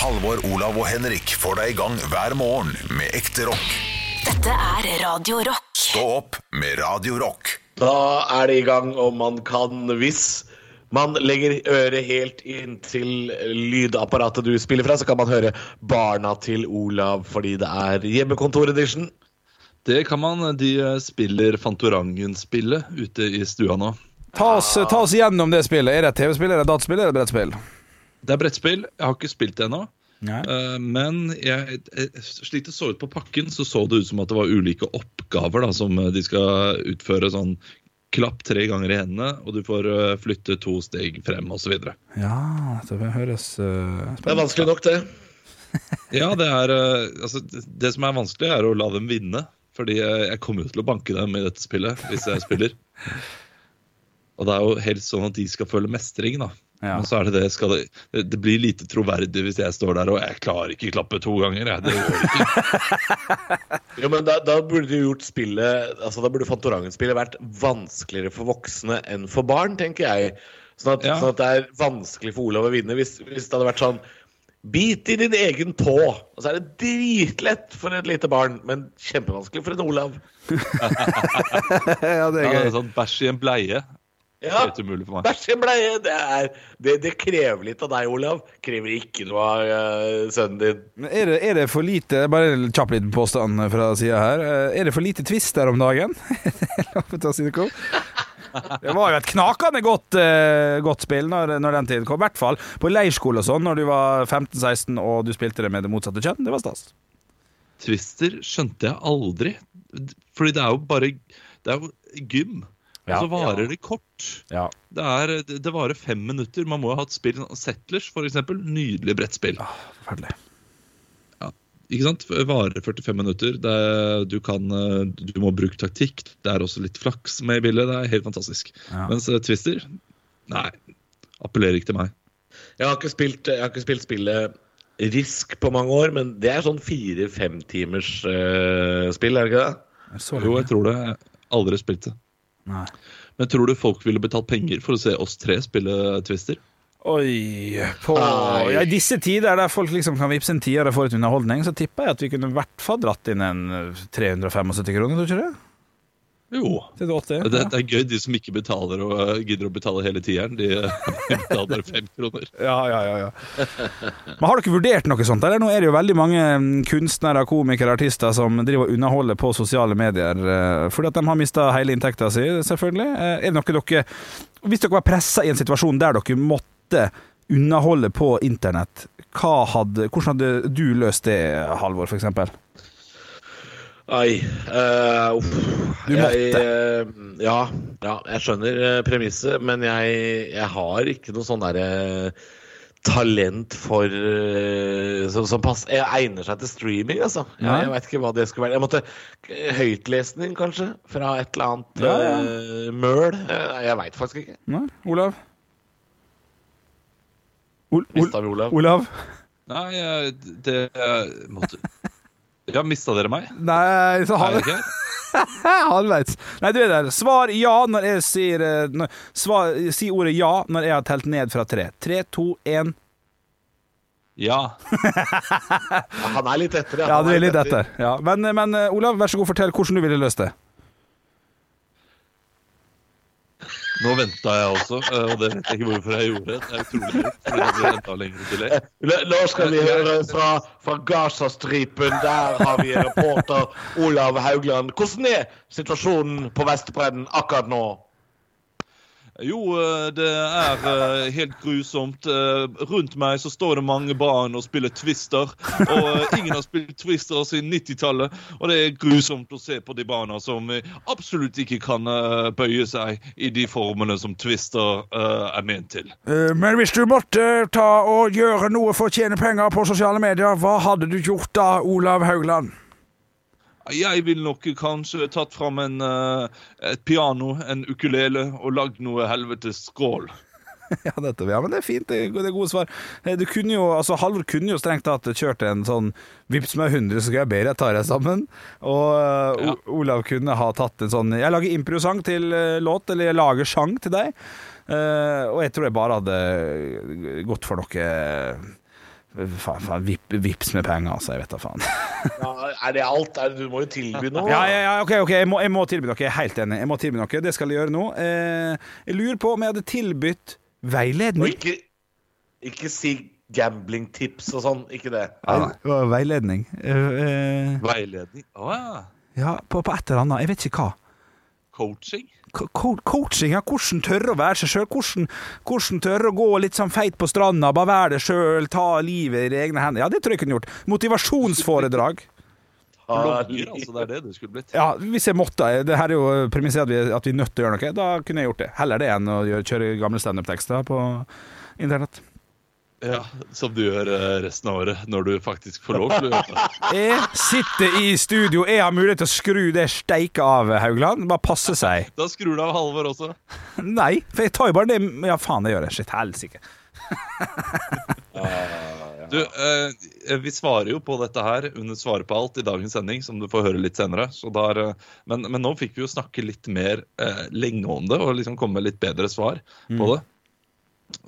Halvor, Olav og Henrik får deg i gang hver morgen med ekte rock. Dette er Radio Rock. Stå opp med Radio Rock. Da er det i gang, og man kan hvis man legger øret helt inntil lydapparatet du spiller fra, så kan man høre Barna til Olav fordi det er hjemmekontoredition. Det kan man. De eh, spiller Fantorangen-spillet ute i stua nå. Ta oss, ta oss gjennom det spillet. Er det et TV-spill, er det et dataspill det et brettspill? Det er brettspill. Jeg har ikke spilt det ennå. Eh, Men jeg, jeg, slik det så ut på pakken, så så det ut som at det var ulike oppgaver da, som de skal utføre. Sånn klapp tre ganger i hendene, og du får eh, flytte to steg frem osv. Ja, det høres uh, Det er vanskelig nok, det. Ja, det er eh, Altså, det- som er vanskelig, er å la dem vinne. Fordi jeg, jeg kommer jo til å banke dem i dette spillet hvis jeg spiller. Og det er jo helst sånn at de skal føle mestring, da. Ja. Men så er det det, skal det, det blir lite troverdig hvis jeg står der og jeg klarer ikke klappe to ganger. Jeg. Det gjør ikke. Jo, men da, da burde du gjort spillet Altså Da burde Fantorangen-spillet vært vanskeligere for voksne enn for barn, tenker jeg. Sånn at, Ja. sånn at det er vanskelig for Olav å vinne. Hvis, hvis det hadde vært sånn Bit i din egen tå. Og så er det dritlett for et lite barn, men kjempevanskelig for en Olav. Ja, det er Ja, det gøy. er sånn Bæsj i en bleie. Ja, Helt umulig for meg. Bæsj bleie. Det, er, det, det krever litt av deg, Olav. Krever ikke noe av uh, sønnen din. Men Er det, er det for lite Bare en kjapp liten påstand fra sida her. Eh, Er det for lite twister om dagen? Det. Det var jo et knakende godt, uh, godt spill når, når den tiden kom. I hvert fall på leirskole og sånn, når du var 15-16 og du spilte det med det motsatte kjønn. Det var stas. Twister skjønte jeg aldri. Fordi det er jo bare Det er jo gym. Og så varer det kort. Ja. Det, er, det, varer fem minutter. Man må jo ha et spill Settlers, for eksempel. Nydelig brettspill. Forferdelig. Ikke sant? Varer 45 minutter. Det er, du, kan, eh, du må bruke taktikk. Det er også litt flaks med i bildet. Det er helt fantastisk. Ja. Mens eh, Twister Nei. Appellerer ikke til meg. Jeg har ikke spilt, jeg har ikke spilt spillet Risk på mange år, men det er sånn fire-fem timers uh, spill, er det ikke det? Jo, jeg tror det. Jeg Aldri spilt det. Nei. Men tror du folk ville betalt penger for å se oss tre spille Twister? Oi på, ja, I disse tider der folk liksom kan vippse en tier få et underholdning, så tipper jeg at vi kunne i hvert fall dratt inn en eh, 375 kroner, tror du ikke det? Jo. Til 80, Det, det er gøy, de som ikke betaler og eh, gidder å betale hele tieren. De de betaler bare fem kroner. Ja, ja, ja, ja. Men har dere vurdert noe sånt? Eller? Nå er det jo veldig mange mm, kunstnere, komikere, artister som driver og underholder på sosiale medier eh, fordi at de har mista hele inntekta si, selvfølgelig. Eh, Er det noe dere Hvis dere var pressa i en situasjon der dere måtte underholde på internett, hadde, hvordan hadde du løst det, Halvor, eksempel? Ai. eh, uff. Du måtte. Jeg, eh, ja, ja, jeg skjønner uh, premisset, men jeg, jeg har ikke noe sånn derre talent for eh, som, som pass, jeg egner seg til streaming, altså. Jeg, jeg veit ikke hva det skulle være. Jeg måtte Høytlesning, kanskje, fra et eller annet Ja, ja. Uh, møl. Eh, jeg veit faktisk ikke. Nei, Olav? Ol Ol Olav? Olav? Nei, eh, det eh, måtte Ja, mista dere meg? Nei, så har ikke? Halvveis. Nei, du er der. Svar ja når jeg sier eh, når, svar, Si ordet ja når jeg har telt ned fra tre. Tre, to, én. Ja. Ja, han er litt etter, Ja, Han du er litt etter. Ja. Men, men eh, Olav, vær så god, fortell hvordan du ville løst det. Nå venta jeg også, eh, og det vet jeg ikke hvorfor jeg gjorde. Det er utrolig fordi det. Nå nå skal vi høre fra, fra Gazastripen. Der har vi reporter Olav Haugland. Hvordan er situasjonen på Vestbredden akkurat nå? Jo, eh, det er eh, helt grusomt. Eh, Rundt meg så står det mange barn og spiller Twister. Og ingen har spilt Twister siden 90-tallet. Og det er grusomt å se på de barna som absolutt ikke kan bøye seg i de formene som Twister er ment til. Men hvis du måtte ta og gjøre noe for å tjene penger på sosiale medier, hva hadde du gjort da, Olav Haugland? Jeg ville nok kanskje tatt fram en, eh, et piano, en ukulele, og lagd noe helvetes skrål. Ja, dette, Ja, men det er fint. Det er, gode svar. Eh, Du kunne jo, altså Halvor kunne jo strengt tatt kjørt en sånn Vips meg 100, så skal jeg be deg ta deg sammen. Og eh, Ja. Olav kunne ha tatt en sånn Jeg lager improsang til låt, eller jeg lager sang til deg. Og jeg tror jeg bare hadde gått for noe Faen, faen vip, vips med penger, altså. Jeg vet da faen. Ja, er det alt? Er det, du må jo tilby noe. Ja, ja, ja, ok, ok, jeg må, jeg må tilby noe. Jeg er helt enig. Jeg må tilby noe. Det skal jeg gjøre nå. Eh, jeg lurer på om jeg hadde tilbudt Og veiledning. ikke, ikke si gamblingtips og sånn. Ikke det. Ja, det var veiledning. Eh, eh, Veiledning. Å ja. ja, på, på et eller annet. Jeg vet ikke hva. Coaching. Co- co- Coaching, ja. Hvordan tørre å være seg sjøl. Hvordan, hvordan tørre å gå litt sånn feit på stranda, bare være det sjøl, ta livet i egne hender. Ja, det tror jeg kunne gjort. Motivasjonsforedrag. Blogger, altså. Det er det det skulle blitt. Ja, hvis jeg måtte. Det her er jo premisset at vi, at vi er nødt til å gjøre noe. Da kunne jeg gjort det. Heller det enn å gjøre, kjøre gamle standup-tekster på internett. Ja, Som du gjør eh, resten av året, når du faktisk får lov til å gjøre det. Jeg sitter i studio, jeg har mulighet til å skru det steike av, Haugland. Bare passe seg. Da skrur du av Halvor også. Nei, for jeg tar jo bare det Ja, faen, det gjør jeg. Shit, helsike. Du, eh, Vi svarer jo på dette her under Svare på alt i dagens sending, som du får høre litt senere. Så der, men, men nå fikk vi jo snakke litt mer eh, lenge om det, og liksom komme med litt bedre svar på det.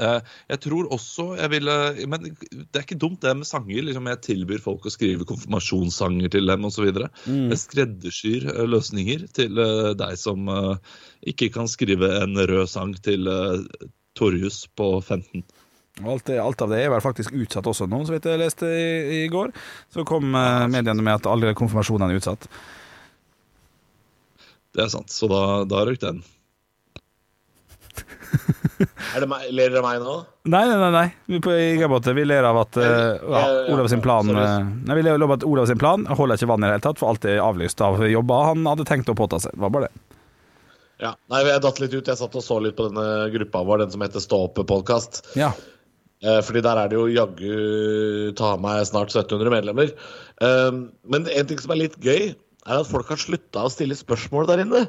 Eh, jeg tror også jeg ville Men det er ikke dumt, det med sanger. liksom Jeg tilbyr folk å skrive konfirmasjonssanger til dem osv. Mm. Jeg skreddersyr eh, løsninger til eh, deg som ikke kan skrive en rød sang til Torjus på 15. Alt, alt av det er vel faktisk utsatt også nå, så vidt jeg leste i, i går. Så kom mediene med at alle konfirmasjonene er utsatt. Det er sant, så da, da røk den. Er det meg, ler dere meg nå? Nei, nei, nei. nei. Vi, på, i ingen vi ler av at uh, ja, ja. Olav sin plan eh, Nei, Vi ler av at Olav sin plan holder ikke vann i det hele tatt, for alt er avlyst av jobber han hadde tenkt å påta seg. Det var bare det. Ja. Nei, jeg datt litt ut. Jeg satt og så litt på denne gruppa vår, den som heter Stå opp-podkast. Ja. Eh, fordi der er det jo jaggu ta meg snart 1700 medlemmer. Eh, men en ting som er litt gøy, er at folk har slutta å stille spørsmål der inne.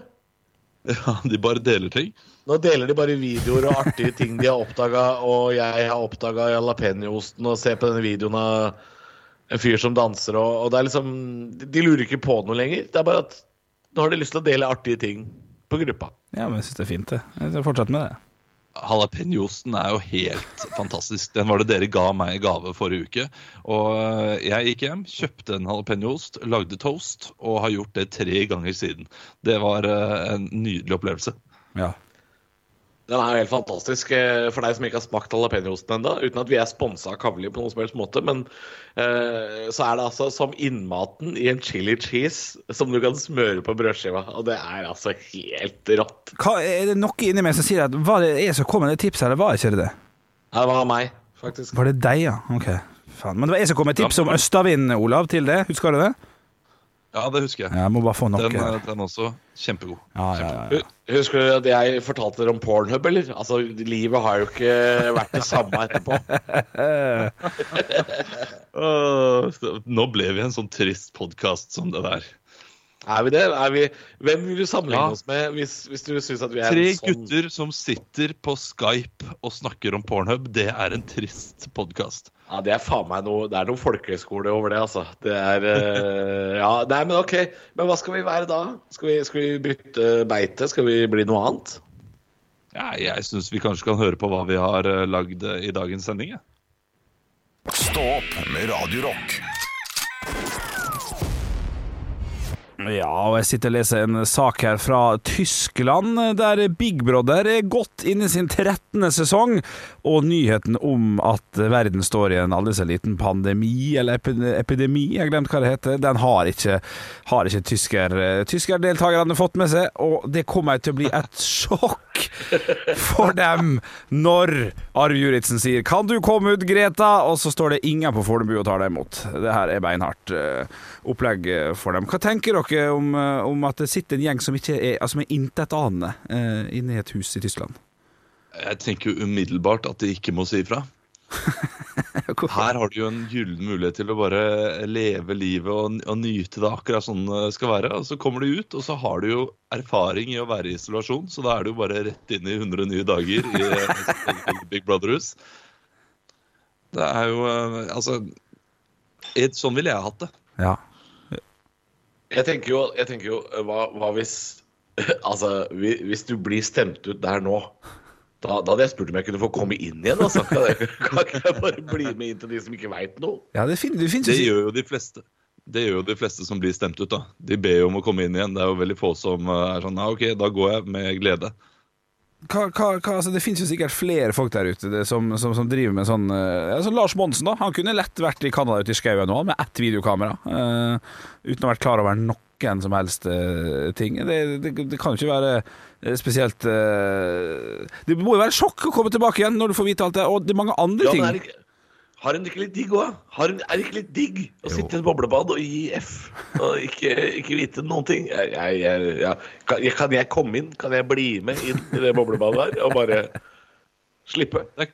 Ja, De bare deler ting. Nå deler de bare videoer og artige ting de har oppdaga, og jeg har oppdaga jalapeñoosten og ser på denne videoen av en fyr som danser, og, og det er liksom De lurer ikke på noe lenger. Det er bare at nå har de lyst til å dele artige ting på gruppa. ja, men jeg syns det er fint, det. Jeg skal fortsette med det. Jalapeñoosten er jo helt fantastisk. Den var det dere ga meg i gave forrige uke. Og eh, jeg gikk hjem, kjøpte en jalapeñoost, lagde toast og har gjort det tre ganger siden. Det var eh, en nydelig opplevelse. Ja. Den er jo helt fantastisk eh, for deg som ikke har smakt jalapeñoosten ennå, uten at vi er sponsa av Kavli på noen som helst måte. Men eh, så er det altså som innmaten i en chili cheese som du kan smøre på brødskiva. Og det er altså helt rått. Hva, er det noe inni meg som sier at var det jeg som kom med det tipset, eller var ikke det det? Det var meg, faktisk. Var det deg, ja? Ok. Faen. Men det var jeg som kom med tips om østavind, Olav, til det. Husker du det? Ja, det husker jeg. Jeg må bare få nok. Den, eh, den også kjempegod. Ja, ja, ja, ja. Husker du at jeg fortalte dere om Pornhub, eller? Altså, livet har jo ikke vært det samme etterpå. Nå ble vi en sånn trist podkast som det der. Er vi det? Er vi... Hvem vil du sammenligne Ja. oss med hvis, hvis du synes at vi er Tre en sånn gutter som sitter på Skype og snakker om Pornhub, det er en trist podkast. Ja, det er faen meg noe Det er noen folkehøyskole over det, altså. Det er uh, Ja, nei, men OK. Men hva skal vi være da? Skal vi, skal vi bytte beite? Skal vi bli noe annet? Ja, jeg syns vi kanskje kan høre på hva vi har eh, lagd eh, i dagens sending. jeg. Stå opp med Radio Ja, og jeg sitter og leser en sak her fra Tyskland, der Big Brother er godt inne i sin 13. sesong, og nyheten om at verden står i en aldri så liten pandemi, eller epidemi, jeg har glemt hva det heter, den har ikke, har ikke tysker, tyskerdeltakerne fått med seg, og det kommer til å bli et sjokk for dem når Arv Juritzen sier 'Kan du komme ut, Greta?' og så står det ingen på Fornebu og tar deg imot. Det her er beinhardt eh, opplegg eh, for dem. Hva tenker dere om, eh, om at det sitter en gjeng som ikke er altså, er intetanende uh, inne i et hus i Tyskland? Jeg tenker jo umiddelbart at de ikke må si ifra. Her har du jo en gyllen mulighet til å bare leve livet og, og nyte det akkurat sånn det skal være. Og så kommer du ut, og så har du jo erfaring i å være i isolasjon, så da er du jo bare rett inn i 100 nye dager i i Big Brother-hus. Det er jo eh, Altså et- Sånn ville jeg hatt det. Ja. Jeg tenker jo, jeg tenker jo hva, hva hvis Altså, hvis du blir stemt ut der nå Da, da hadde jeg spurt om jeg kunne få komme inn igjen. Altså. Kan, jeg, kan ikke jeg bare bli med inn til de som ikke veit noe? Ja, det, finner, det finnes Det gjør jo de fleste. Det gjør jo de fleste som blir stemt ut. da. De ber jo om å komme inn igjen. Det er jo veldig få som eh, er sånn ja, OK, da går jeg med glede. Hva, hva, altså, Det finnes jo sikkert flere folk der ute det, som, som, som driver med sånn uh, altså Lars Monsen da, han kunne lett vært i Canada ute i skauen nå med ett videokamera. Uh, uten å ha vært klar over noen som helst uh, ting. Det, det, det kan jo ikke være spesielt Det må jo være sjokk å komme tilbake igjen når du får vite alt det, og det er mange andre Ja, ting. Har hun ikke litt digg òg? Er det ikke litt digg å sitte i et boblebad og gi F og ikke, ikke vite noen ting? Jeg, jeg, jeg, kan, jeg, kan jeg komme inn? Kan jeg bli med inn i det boblebadet der og bare slippe? Det er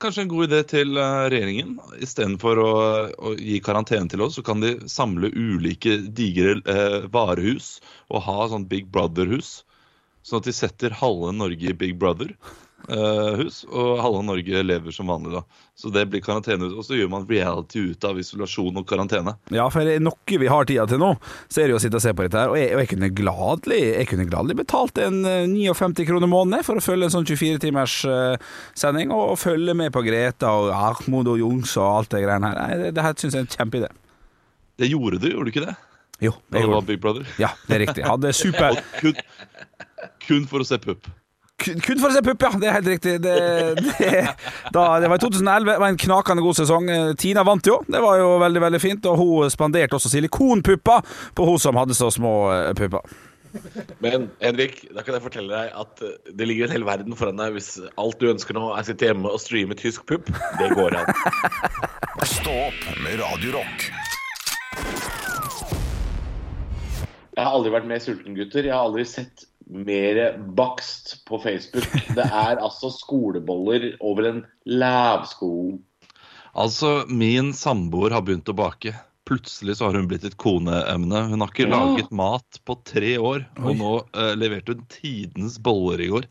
kanskje en god idé til eh, regjeringen. Istedenfor å, å gi karantene til oss, så kan de samle ulike digre eh, varehus og ha sånn Big Brother-hus. Sånn at de setter halve Norge i Big Brother-hus, og halve Norge lever som vanlig. da. Så det blir karantene. Og så gjør man reality ut av isolasjon og karantene. Ja, for er det noe vi har tida til nå, så er det jo å sitte og se på dette her. Og jeg, og jeg kunne gladelig Jeg kunne gladelig betalt en eh, 59 kroner måneden for å følge en sånn 24 timers eh, sending, og, og følge med på Greta og Ahmod og Jungs og alt det greiene her. Nei, det, det her syns jeg er en kjempeidé. Det gjorde du, gjorde du ikke det? Jo, det var. Big Brother? Ja, det er riktig. Hadde super kun, kun for å se pupp. Kun for å se pupp, ja. Det er helt riktig. Det, det, da, det var i 2011. Det var en knakende god sesong. Tina vant jo. Det var jo veldig veldig fint. Og hun spanderte også silikonpupper på hun som hadde så små eh, pupper. Men Henrik, da kan jeg fortelle deg at eh, det ligger en hel verden foran deg hvis alt du ønsker nå er å sitte hjemme og streame tysk pupp. Det går an. Stå opp med Radiorock. Jeg har aldri vært mer sulten, gutter. Jeg har aldri sett mer bakst på Facebook. Det er altså skoleboller over en lavsko. Altså, min samboer har begynt å bake. Plutselig så har hun blitt et koneemne. Hun har ikke Ja. laget mat på tre år, og nå uh, leverte hun tidenes boller i går.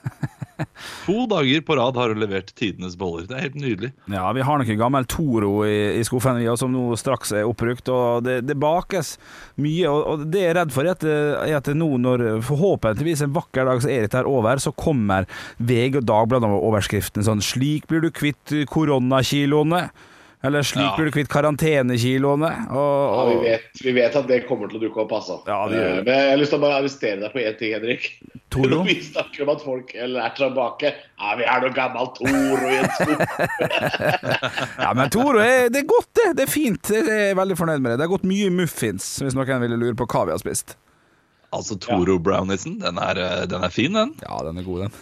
To dager på rad har hun levert tidenes boller. Det er helt nydelig. Ja, vi har noe gammel Toro i, i skuffen som nå straks er oppbrukt. Og det, det bakes mye. Og, og det jeg er redd for, er at, er at nå når forhåpentligvis en vakker dag så er dette her over, så kommer VG og Dagbladet med overskriften sånn 'Slik blir du kvitt koronakiloene'. Eller 'Slik Ja. blir du kvitt karantenekiloene'. Og, Ja, vi, vet, vi vet at det kommer til å dukke opp, altså. Ja, det gjør. Eh, Men jeg har lyst til å bare arrestere deg på én ting, Henrik. Toro? Når vi snakker om at folk er tilbake Ja, vi er noe gammel Toro i en ja, men Toro er, det er godt, det. Det er fint. Jeg er veldig fornøyd med det. Det har gått mye muffins, hvis noen ville lure på hva vi har spist. Altså, Toro Brownisen, den er, eh, den er fin, den. Ja, den er god, den.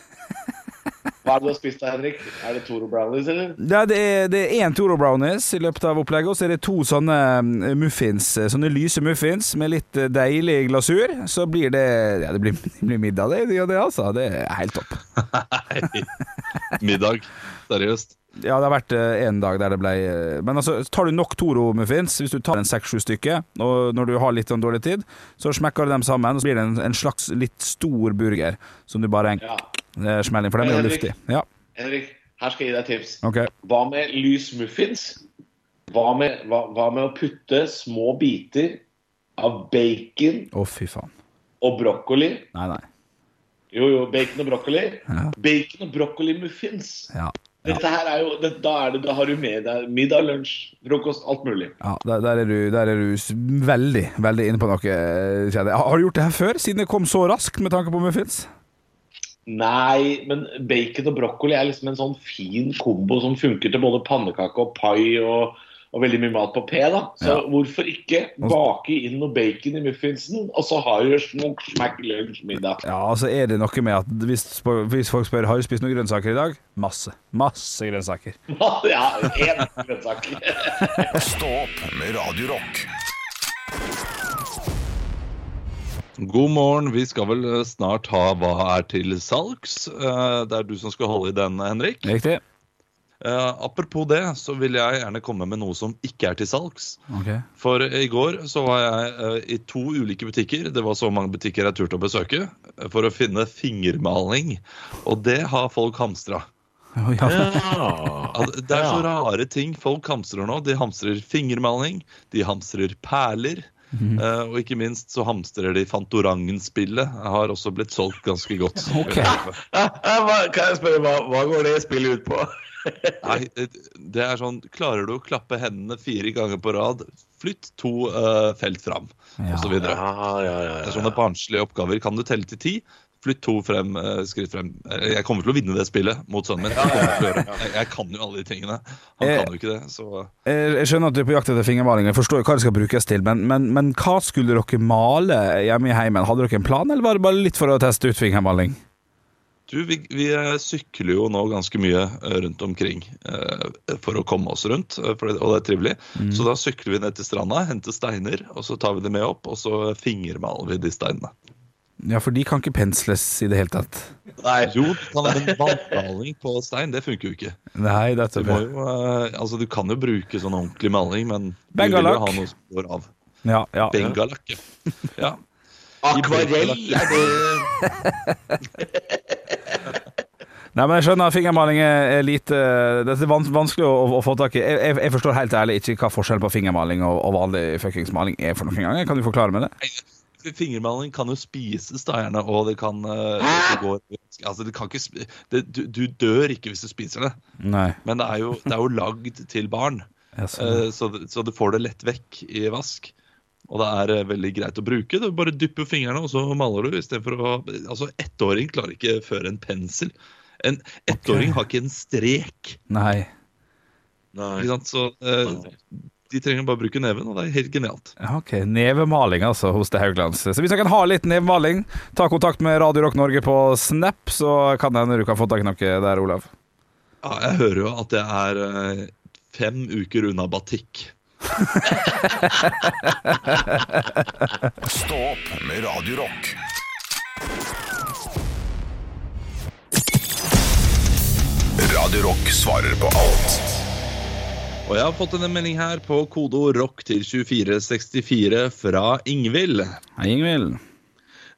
Hva er det du har spist da, Henrik? Er det Toro Brownies, eller? Ja, det er, det er én Toro Brownies i løpet av opplegget, og så er det to sånne mm, muffins, eh, sånne lyse muffins med litt eh, deilig glasur. Så blir det Ja, det blir, det blir middag, det, det, det, altså. Det er helt topp. Middag. Seriøst. Ja, det har vært eh, en dag der det ble eh, Men altså, tar du nok Toro-muffins, hvis du tar en seks-sju stykker, og når du har litt sånn dårlig tid, så smekker du dem sammen, og så blir det en, en slags litt stor burger som du bare Ja. Eh, inn, for den er jo luftig. Ja, Henrik, her skal jeg gi deg tips. Okay. Hva med lys muffins? Hva med, hva, hva med å putte små biter av bacon Å, fy faen. og brokkoli? Nei, nei. Jo, jo, bacon og brokkoli. Ja. Bacon og brokkoli-muffins. Ja. Dette her er jo, det, da, er det, da har du med deg middag, lunsj, frokost, alt mulig. Ja, der, der, er du, der er du veldig, veldig inne på noe. eh. Har du gjort det her før, siden det kom så raskt med tanke på muffins? Nei, men bacon og brokkoli er liksom en sånn fin kombo som funker til både pannekake og pai og, og veldig mye mat på P. da. Så Ja. hvorfor ikke bake inn noe bacon i muffinsen, og så har du smokk, smakk, lunsj, middag. Ja, altså er det noe med at hvis, hvis folk spør har du spist noen grønnsaker i dag, masse. Masse grønnsaker. ja, én grønnsak. Stå opp med Radio Rock. God morgen. Vi skal vel eh, snart ha Hva er til salgs? Eh, Det er du som skal holde i den, Henrik. Riktig? Uh, apropos det, så vil jeg gjerne komme med noe som ikke er til salgs. Okay. For i går så var jeg uh, i to ulike butikker. Det var så mange butikker jeg turte å besøke. For å finne fingermaling. Og det har folk hamstra. Oh, ja. Ja, Det er så rare ting folk hamstrer nå. De hamstrer fingermaling, de hamstrer perler, Eh, og ikke minst så hamstrer de Fantorangen-spillet. Har også blitt solgt ganske godt. Okay. Kan jeg spørre, hva, hva går det spillet ut på? Nei, det- er sånn Klarer du å klappe hendene fire ganger på rad, flytt to uh, felt fram, Ja. så videre. Ja, ja, ja, Det er sånne barnslige oppgaver. Kan du telle til ti? Flytt to frem, eh, skritt frem. Eh, Jeg kommer til å vinne det spillet mot sønnen min. Jeg, jeg, jeg kan jo alle de tingene. Han Eh, kan jo ikke det. Så Jeg skjønner at du er på jakt etter fingermalinger, jeg forstår jo hva det skal brukes til, men, men, men hva skulle dere male hjemme i heimen? Hadde dere en plan, eller var det bare litt for å teste ut fingermaling? du, vi, vi sykler jo nå ganske mye rundt omkring eh, for å komme oss rundt, for det, og det er trivelig. Så da sykler vi ned til stranda, henter steiner, og så tar vi dem med opp, og så fingermaler vi de steinene. Ja, for de kan ikke pensles i det hele tatt. Nei. Jo, men vannmaling på stein, det funker jo ikke. Nei, Du, er må jo, eh, altså, du kan jo bruke sånn ordentlig maling, men du vil jo ha noe som går av. Ja, ja. Bengalakk, ja. ja. Akvarell, er det Nei, men jeg skjønner at fingermaling er litt lite Det er vanskelig å, å få tak i. Jeg, jeg, jeg forstår helt ærlig ikke hva forskjellen på fingermaling og, og vanlig fuckings maling er for noen gang. Kan du forklare meg det? Fingermaling kan jo spises, da gjerne, og det kan eh, det går, altså, det kan ikke, det, du, du dør ikke hvis du spiser det, Nei. men det er jo, det er jo lagd til barn. Så- eh, så, så du får det lett vekk i vask. Og det er eh, veldig greit å bruke. Du bare dypper fingrene, og så maler du. Istedenfor å Altså, ettåring klarer ikke føre en pensel. En ettåring har ikke en strek. Nei. Nei. Ikke sant? Så eh, de trenger bare å bruke neven, og det er helt genialt. Ok, Nevemaling altså hos det Hauglands. Så hvis dere kan ha litt nevemaling, ta kontakt med Radio Rock Norge på Snap, så kan det hende du kan få tak i noe der, Olav. Ja, jeg hører jo at jeg er eh, fem uker unna batikk. Stå opp med Radio Rock. Radio Rock svarer på alt. Og jeg har fått en melding her på kodo rock til 2464 fra Ingvild. Hei, Ingvild.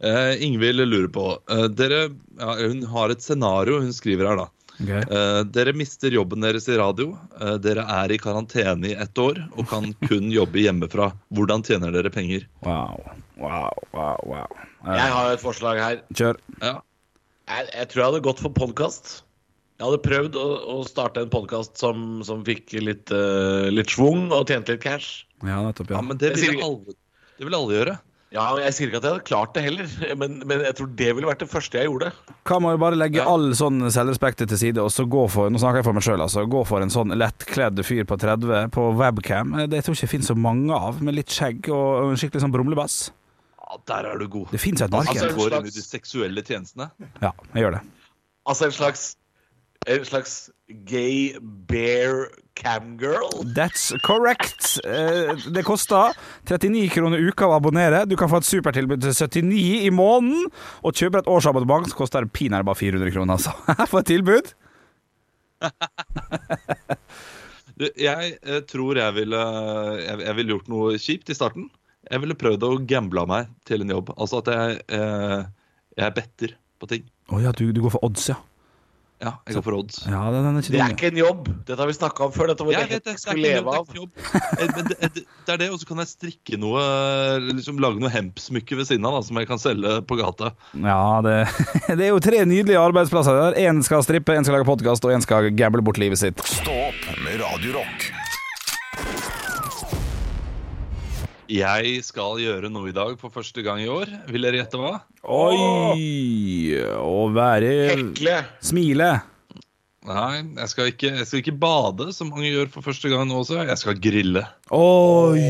Uh, Ingvild lurer på uh, dere, ja, Hun har et scenario hun skriver her, da. Okay. Uh, dere mister jobben deres i radio. Uh, dere er i karantene i ett år og kan kun jobbe hjemmefra. Hvordan tjener dere penger? Wow, wow, wow. wow. Jeg har et forslag her. Kjør. Ja, Jeg, jeg tror jeg hadde gått for podkast. Jeg hadde prøvd å, å starte en podkast som, som fikk litt, uh, litt schwung og tjente litt cash. Ja, nettopp, ja ja. men det vil ikke- alle, det vil alle gjøre. Ja, Jeg sier ikke at jeg hadde klart det heller, men, men jeg tror det ville vært det første jeg gjorde. Kan man jo bare legge Ja. all sånn selvrespekt til side, og så gå for Nå snakker jeg for meg selv, altså. Gå for en sånn lettkledd fyr på 30 på webcam. Det Det tror jeg ikke jeg finnes så mange av, med litt skjegg og en skikkelig sånn brumlebass. Ja, Der er du god. Det fins et marked. Altså, går inn i de seksuelle tjenestene. Ja, jeg gjør det. Altså en slags En slags gay bear camgirl. That's correct. Eh, Det koster 39 kroner uka å abonnere. Du kan få et supertilbud til 79 i måneden. Og kjøper et årsabonnement, så koster det pinadø bare 400 kroner, altså. For et tilbud. Du, jeg eh, tror jeg ville jeg, ville gjort noe kjipt i starten. Jeg ville prøvd å gamble meg til en jobb. Altså at jeg, eh, jeg better på ting. Å ja, du, du går for odds, ja. Ja, jeg går for odds. Ja, den er Det er ikke en jobb. Dette har vi snakka om før. Dette var ja, det det, jeg er skulle leve av. det er. Eh, Men det, det, det er det, og så kan jeg strikke noe liksom Lage noe hempsmykke ved siden av da, som jeg kan selge på gata. Ja, det, det er jo tre nydelige arbeidsplasser der. Én skal strippe, én skal lage podkast, og én skal gamble bort livet sitt. Stå opp med Radio Jeg skal gjøre noe i dag for første gang i år. Vil dere gjette hva? Oi Å være Hekle. Smile. Nei, jeg skal, ikke, jeg skal ikke bade, som mange gjør for første gang nå også. Jeg skal grille. Oi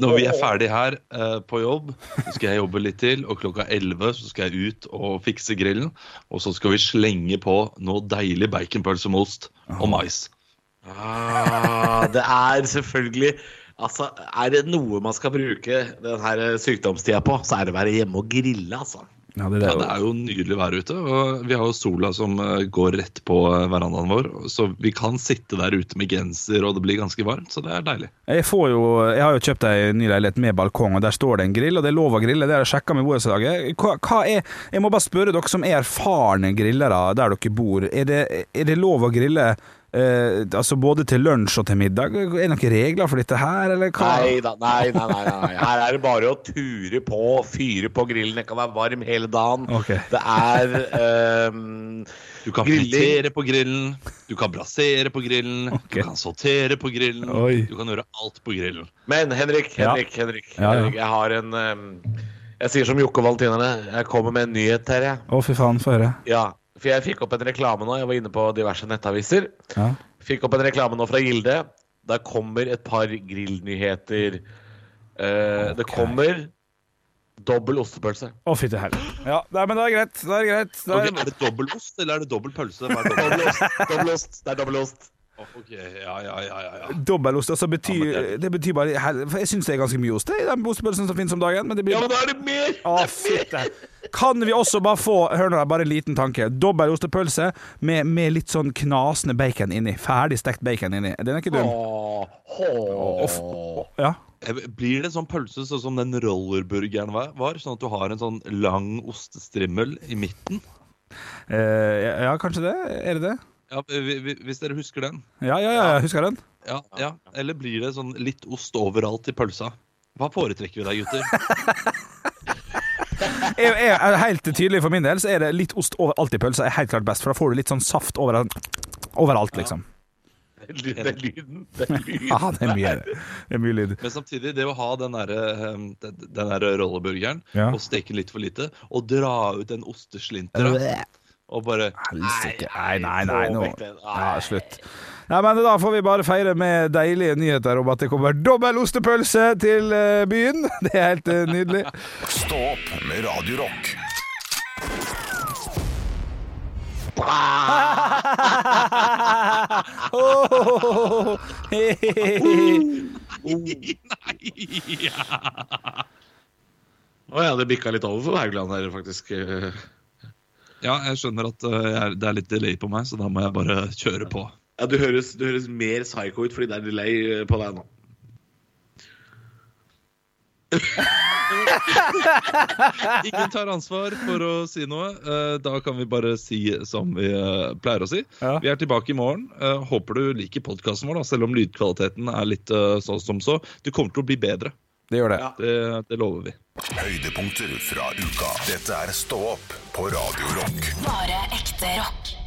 Når vi er ferdig her eh, på jobb, så skal jeg jobbe litt til. Og klokka 11 så skal jeg ut og fikse grillen. Og så skal vi slenge på noe deilig baconpølse med ost og mais. Ah, det er selvfølgelig Altså, Er det noe man skal bruke denne sykdomstida på, så er det å være hjemme og grille, altså. Ja, det, er det Ja, det er jo nydelig vær ute, og vi har jo sola som eh, går rett på eh, verandaen vår. Så vi kan sitte der ute med genser, og det blir ganske varmt, så det er deilig. Jeg, får jo, jeg har jo kjøpt ei ny leilighet med balkong, og der står det en grill, og det er lov å grille. Det har jeg sjekka med borettslaget. Hva, hva er Jeg må bare spørre dere som er erfarne grillere der dere bor. Er det, er det lov å grille eh, altså både til lunsj og til middag? Er det noen regler for dette her, eller hva? Nei da, nei, nei, nei, nei. Her er det bare å ture på, fyre på grillen. Den kan være varm hele dagen. Okay. Det er eh, Du kan fritere på grillen, du kan brasere på grillen, okay. du kan sortere på grillen. Oi. Du kan gjøre alt på grillen. Men Henrik, Ja. Henrik, Henrik, Ja, ja. Henrik jeg har en um, Jeg sier som Jokke og Valentinerne. Jeg kommer med en nyhet her, jeg. Å, fy faen, få høre. Ja, for jeg fikk opp en reklame nå. Jeg var inne på diverse nettaviser. Ja. Fikk opp en reklame nå fra Gilde. Der kommer et par grillnyheter. Eh, Det kommer dobbel ostepølse. Å, fytti helvete. Ja, nei, men det er greit. Det er greit. Det er, er det dobbel ost, eller er det dobbel pølse? Er dobbel ost. Dobbel ost. Det er dobbel ost. Ok, ja, ja, ja, ja, ja. Dobbelost altså betyr, Ja, det... det betyr bare jeg syns det er ganske mye ost i den ostepølsen som finnes om dagen. Men det blir Ja, men da er det mer! Å, fytte. Kan vi også bare få Hør nå, bare en liten tanke. Dobbel ostepølse med, med litt sånn knasende bacon inni. Ferdig stekt bacon inni. Den er ikke dum. Åh, åh. Ja. Eh, Blir det sånn pølse sånn som den rollerburgeren var? var? Sånn at du har en sånn lang ostestrimmel i midten? Eh, ja, kanskje det? Er det det? Ja, vi- vi- Hvis dere husker den? Ja, ja, ja, jeg husker den. Ja, ja. Eller blir det sånn litt ost overalt i pølsa? Hva foretrekker vi da, gutter? Jeg, jeg er helt tydelig For min del så er det litt ost overalt i pølsa er helt klart best, for da får du litt sånn saft over, overalt, liksom. Det er lyden. Det er lyden. Ja, det er mye, det er mye lyd. Men samtidig, det å ha den derre den der rolleburgeren Ja. og steke litt for lite, og dra ut den osteslinteren og bare Nei, Nei, nei, nei. nei, nei, nei, nei, nei, nei, nei. Ja, slutt. Nei, men Da får vi bare feire med deilige nyheter om at det kommer dobbel ostepølse til eh, byen. Det er helt eh, nydelig. Stå opp med Radio Rock. Oh, Å ja, det bikka litt over for Haugland her, faktisk. Eh, Ja, jeg skjønner at uh, jeg, er- det er litt delay på meg, så da må jeg bare kjøre på. Ja, du høres, du høres mer psycho ut fordi det er delay eh, på deg nå. Ingen tar ansvar for å si noe. Eh, da kan vi bare si som vi eh, pleier å si. Ja. Vi er tilbake i morgen. Eh, håper du liker podkasten vår, da, selv om lydkvaliteten er litt sånn som så. Du kommer til å bli bedre. Det gjør det. Ja. Det, det lover vi. Høydepunkter fra uka. Dette er Stå opp på Radio Rock. Bare ekte rock.